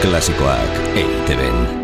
Klasikoak EITB-en.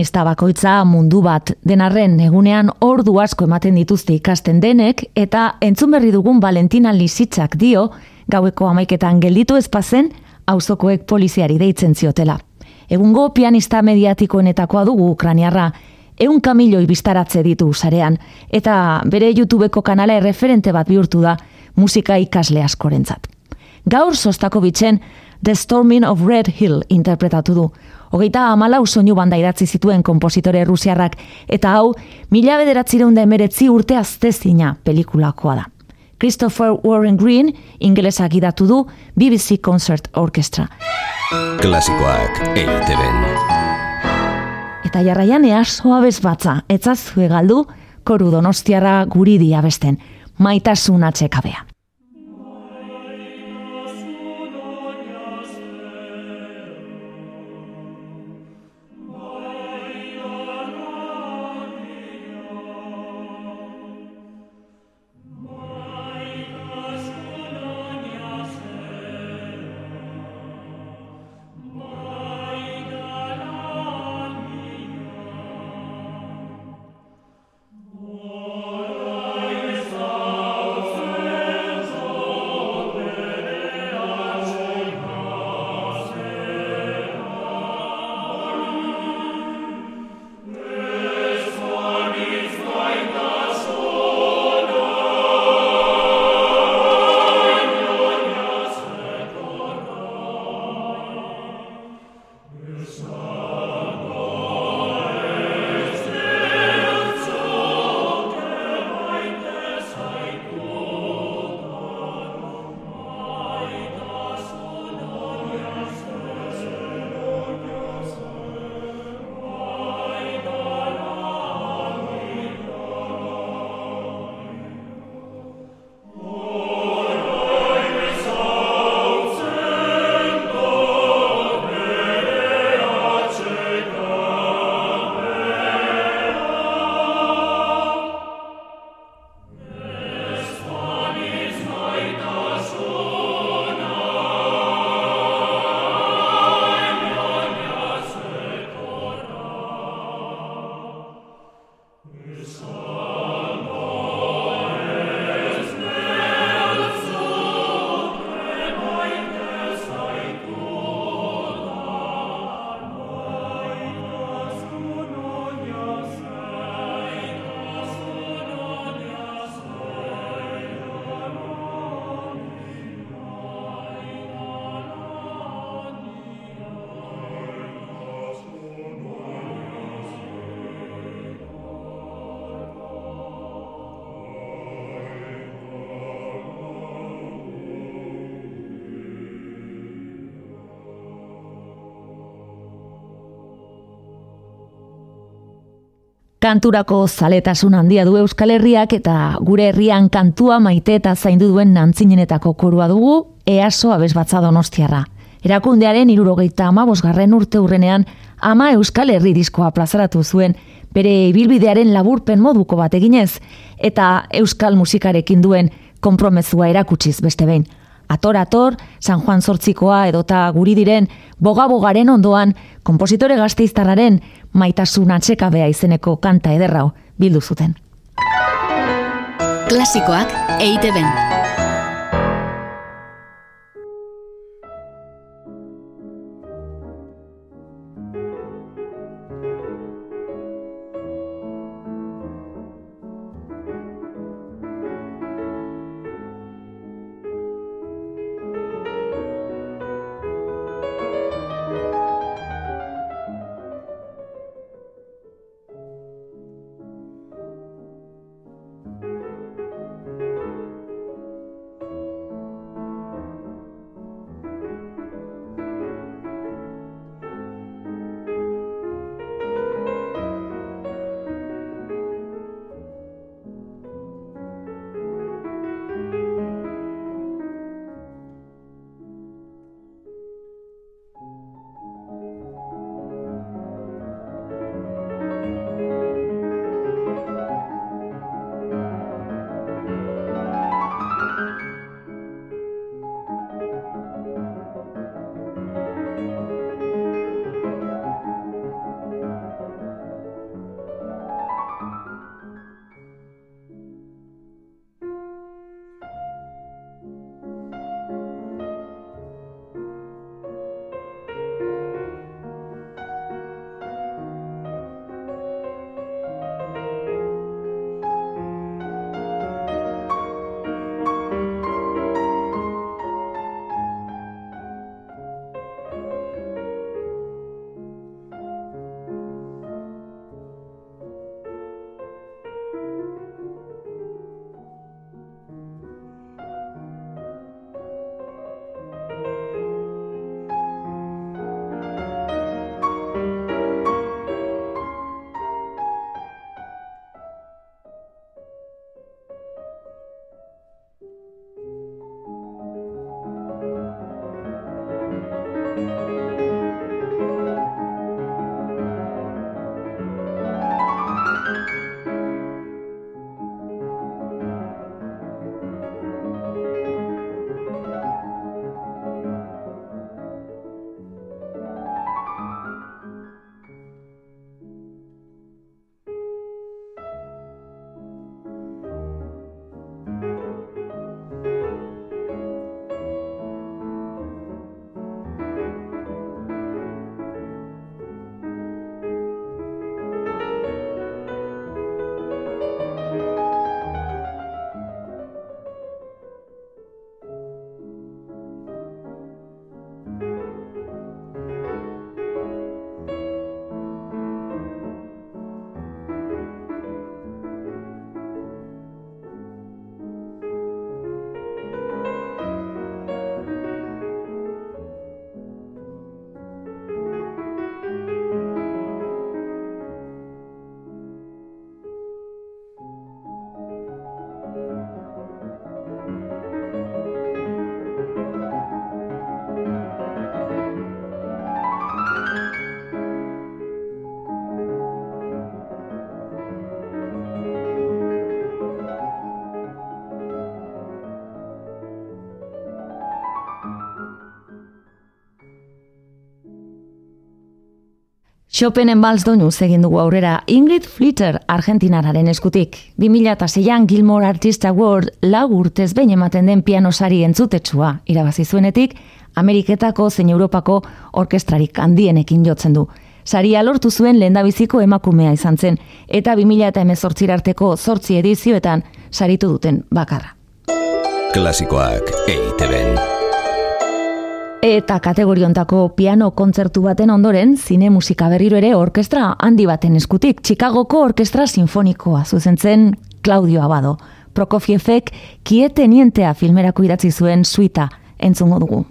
Pianista bakoitza mundu bat denarren egunean ordu asko ematen dituzte ikasten denek eta entzun berri dugun Valentina Lisitzak dio gaueko amaiketan gelditu ezpazen auzokoek poliziari deitzen ziotela. Egungo pianista mediatikoenetakoa dugu Ukraniarra, eun kamiloi biztaratze ditu sarean, eta bere YouTubeko kanala erreferente bat bihurtu da musika ikasle askorentzat. Gaur sostako bitzen The Storming of Red Hill interpretatu du, Hogeita amalau soinu banda idatzi zituen kompositore rusiarrak, eta hau, mila bederatzireun da emeretzi urte aztezina pelikulakoa da. Christopher Warren Green, ingelesak idatu du BBC Concert Orchestra. Klasikoak eiteben. Eta jarraian easoa bezbatza, etzazue galdu, koru donostiara guri diabesten, maitasun atxekabea. Kanturako zaletasun handia du Euskal Herriak eta gure herrian kantua maite eta zaindu duen nantzinenetako korua dugu easo abesbatza donostiarra. Erakundearen irurogeita ama bosgarren urte urrenean ama Euskal Herri diskoa plazaratu zuen bere ibilbidearen laburpen moduko bat eginez eta Euskal musikarekin duen konpromezua erakutsiz beste behin ator ator, San Juan Zortzikoa edota guri diren boga-bogaren ondoan, kompositore gazteiztarraren maitasun atxekabea izeneko kanta ederrau bildu zuten. Klasikoak eite Chopinen bals doinu egin dugu aurrera Ingrid Flitter Argentinararen eskutik. 2006an Gilmore Artist Award lau urtez behin ematen den pianosari entzutetsua irabazi zuenetik, Ameriketako zein Europako orkestrarik handienekin jotzen du. Saria lortu zuen lehendabiziko emakumea izan zen, eta 2018 arteko zortzi edizioetan saritu duten bakarra. Klasikoak EITB-en. Eta kategoriontako piano kontzertu baten ondoren, zine musika berriro ere orkestra handi baten eskutik, Chicagoko Orkestra Sinfonikoa zuzentzen Claudio Abado. Prokofiefek kiete nientea filmerako idatzi zuen suita entzungo dugu.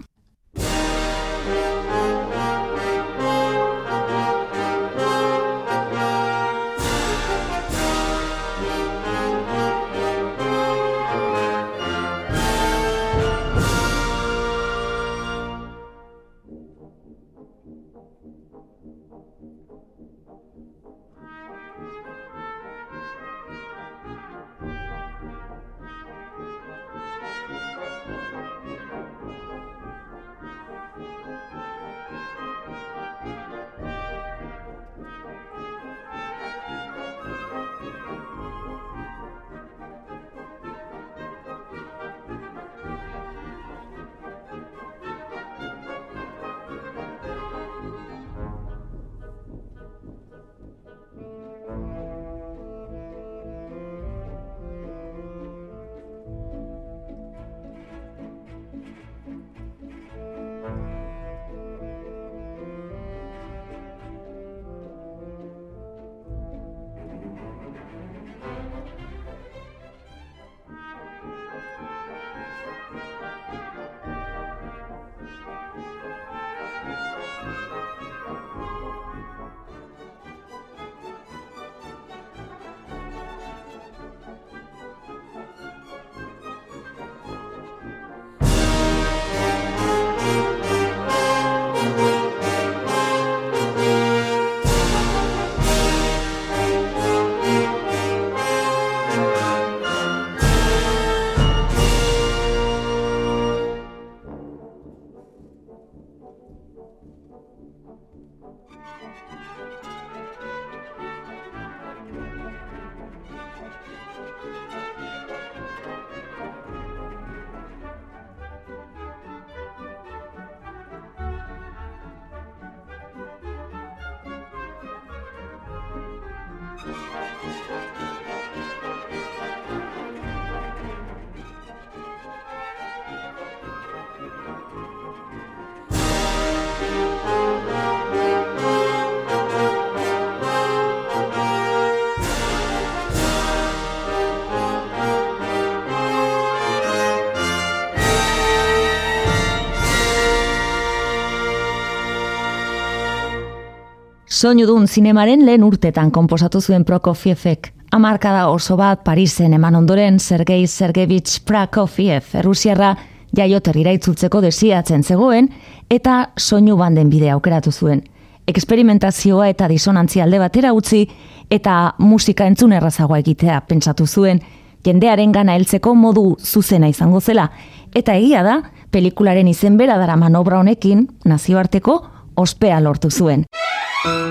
Soinu dun zinemaren lehen urtetan konposatu zuen Prokofievek. Amarkada oso bat Parisen eman ondoren Sergei Sergevich Prokofiev Errusiarra jaioterrira itzultzeko desiatzen zegoen eta soinu banden bidea aukeratu zuen. Eksperimentazioa eta disonantzia alde batera utzi eta musika entzun errazagoa egitea pentsatu zuen jendearen gana heltzeko modu zuzena izango zela. Eta egia da, pelikularen izen bera dara manobra honekin nazioarteko ospea lortu zuen.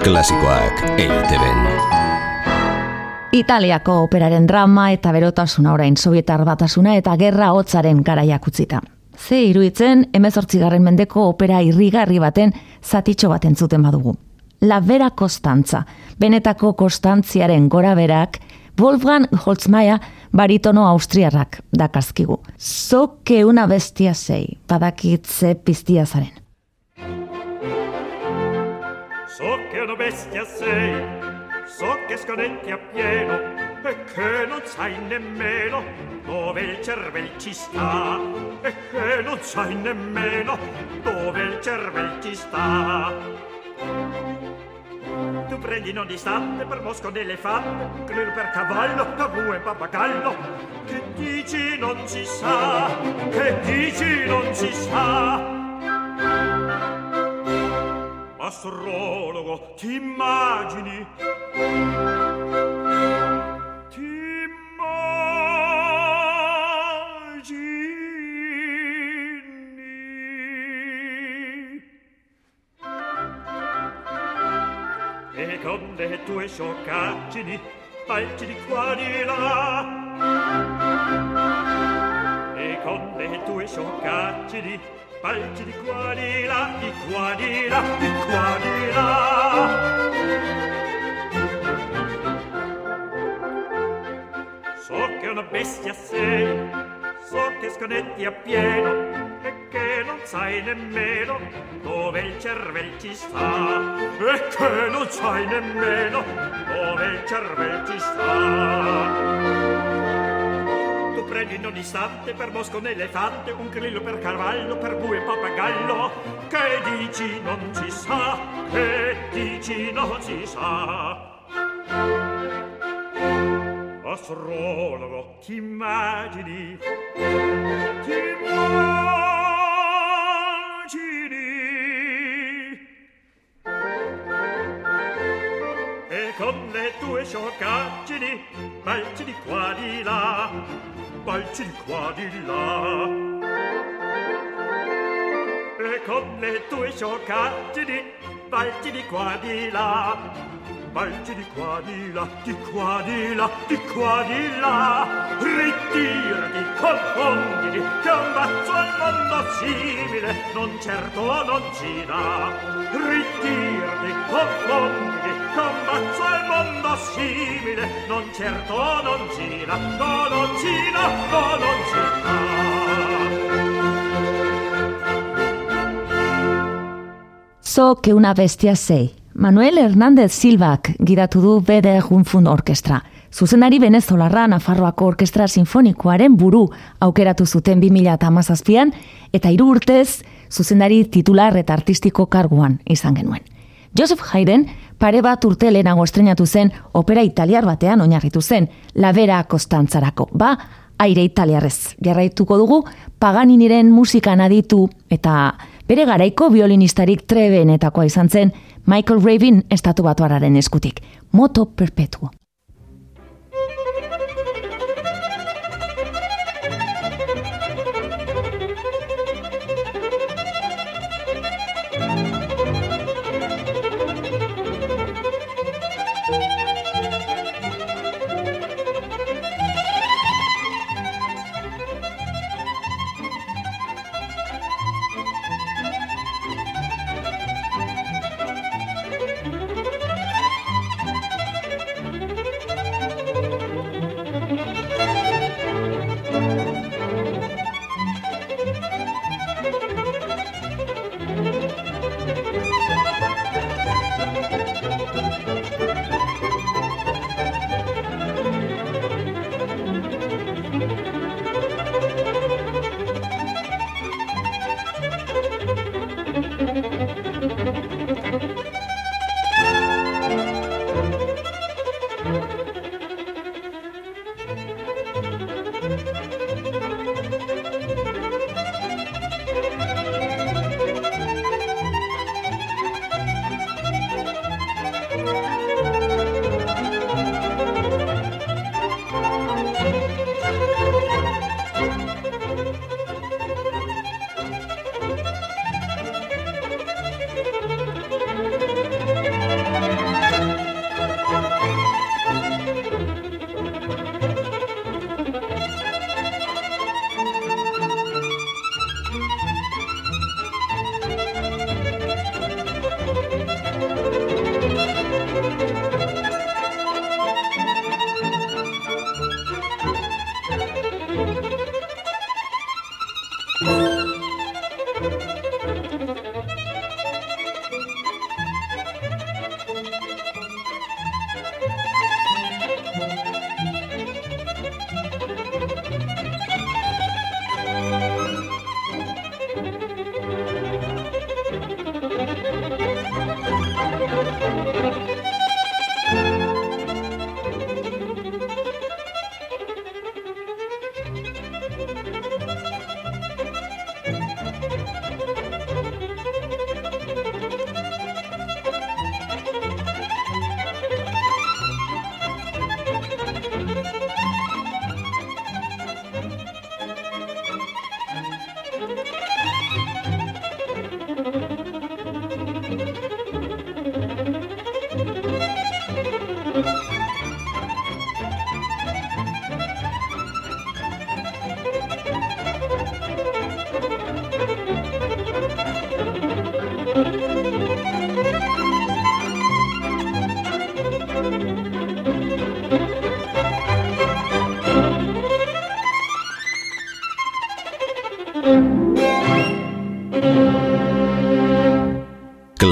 Klasikoak EITB-en. Italiako operaren drama eta berotasuna orain sovietar batasuna eta gerra hotzaren garaiak utzita. Ze iruitzen, emezortzigarren mendeko opera irrigarri baten zatitxo baten zuten badugu. La Vera Kostantza, benetako Kostantziaren gora berak, Wolfgang Holtzmaia baritono austriarrak dakazkigu. Zoke una bestia zei, badakitze piztia zaren. So che una bestia sei, so che sconetti a pieno e che non sai nemmeno dove il cervel ci sta e che non sai nemmeno dove il cervel ci sta. Tu prendi non distante per mosco d'elefante, grillo per cavallo, tabù e pappagallo. Che dici non si sa, che dici non si sa astrologo ti immagini? Ti immagini? Con le tue scioccaggini balci di qua di là. E con le tue scioccaggini balci di qua di là di qua di là di qua di là. So che una bestia sei so che sconetti a pieno che non sai nemmeno dove il cervel ci sta. E che non sai nemmeno dove il cervel ci sta tu prendi in ogni per mosco un elefante un grillo per cavallo per bue e pappagallo. Che dici? Non si sa. Che dici? Non si sa. Astrologo ti immagini? Ti immagini? Con le tue scioccaggini balci di qua di là balcin qua di là. E con le tue scioccaggini balci di qua di là. Balci di qua di là di qua di là di qua di là. Ritirati confonditi che un bacio al mondo simile non certo non ci dà. Ritirati confonditi che un bacio al mondo simile non certo non no non no non dà So che una bestia sei. Manuel Hernández Silvak gidatu du bede junfun orkestra. Zuzenari venezolarra Nafarroako Orkestra Sinfonikoaren buru aukeratu zuten 2008an eta hiru urtez zuzendari titular eta artistiko karguan izan genuen. Joseph Haydn pare bat urte lehenago estrenatu zen opera italiar batean oinarritu zen, Lavera Kostantzarako. Ba, aire italiarrez. Jarraituko dugu, paganiniren musikan aditu eta bere garaiko violinistarik trebenetakoa izan zen Michael Rabin estatu batuararen eskutik. Moto perpetuo.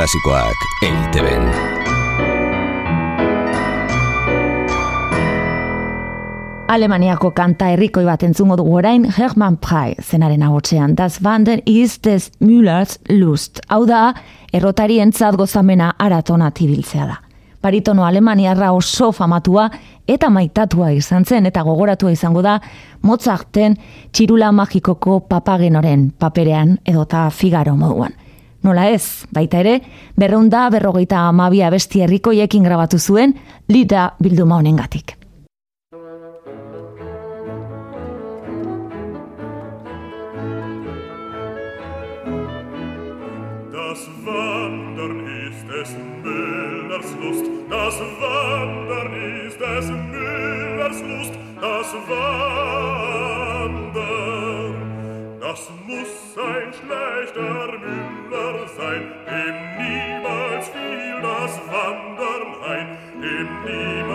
Klasikoak eiteben. Alemaniako kanta herrikoi bat entzungo dugu orain Hermann Prey zenaren agotzean. Das Wandern ist des Müllers Lust. Hau da, errotari entzat gozamena aratona tibiltzea da. Baritono Alemaniarra oso famatua eta maitatua izan zen eta gogoratua izango da Mozarten txirula magikoko papagenoren paperean edota Figaro moduan. Nola ez, baita ere, berreunda berrogeita amabia besti herrikoiekin grabatu zuen, lida bilduma honengatik. Das Wandern ist des Müllers Lust, das Wandern das muss schlechter Müller sein, dem niemals fiel das Wandern ein, dem niemals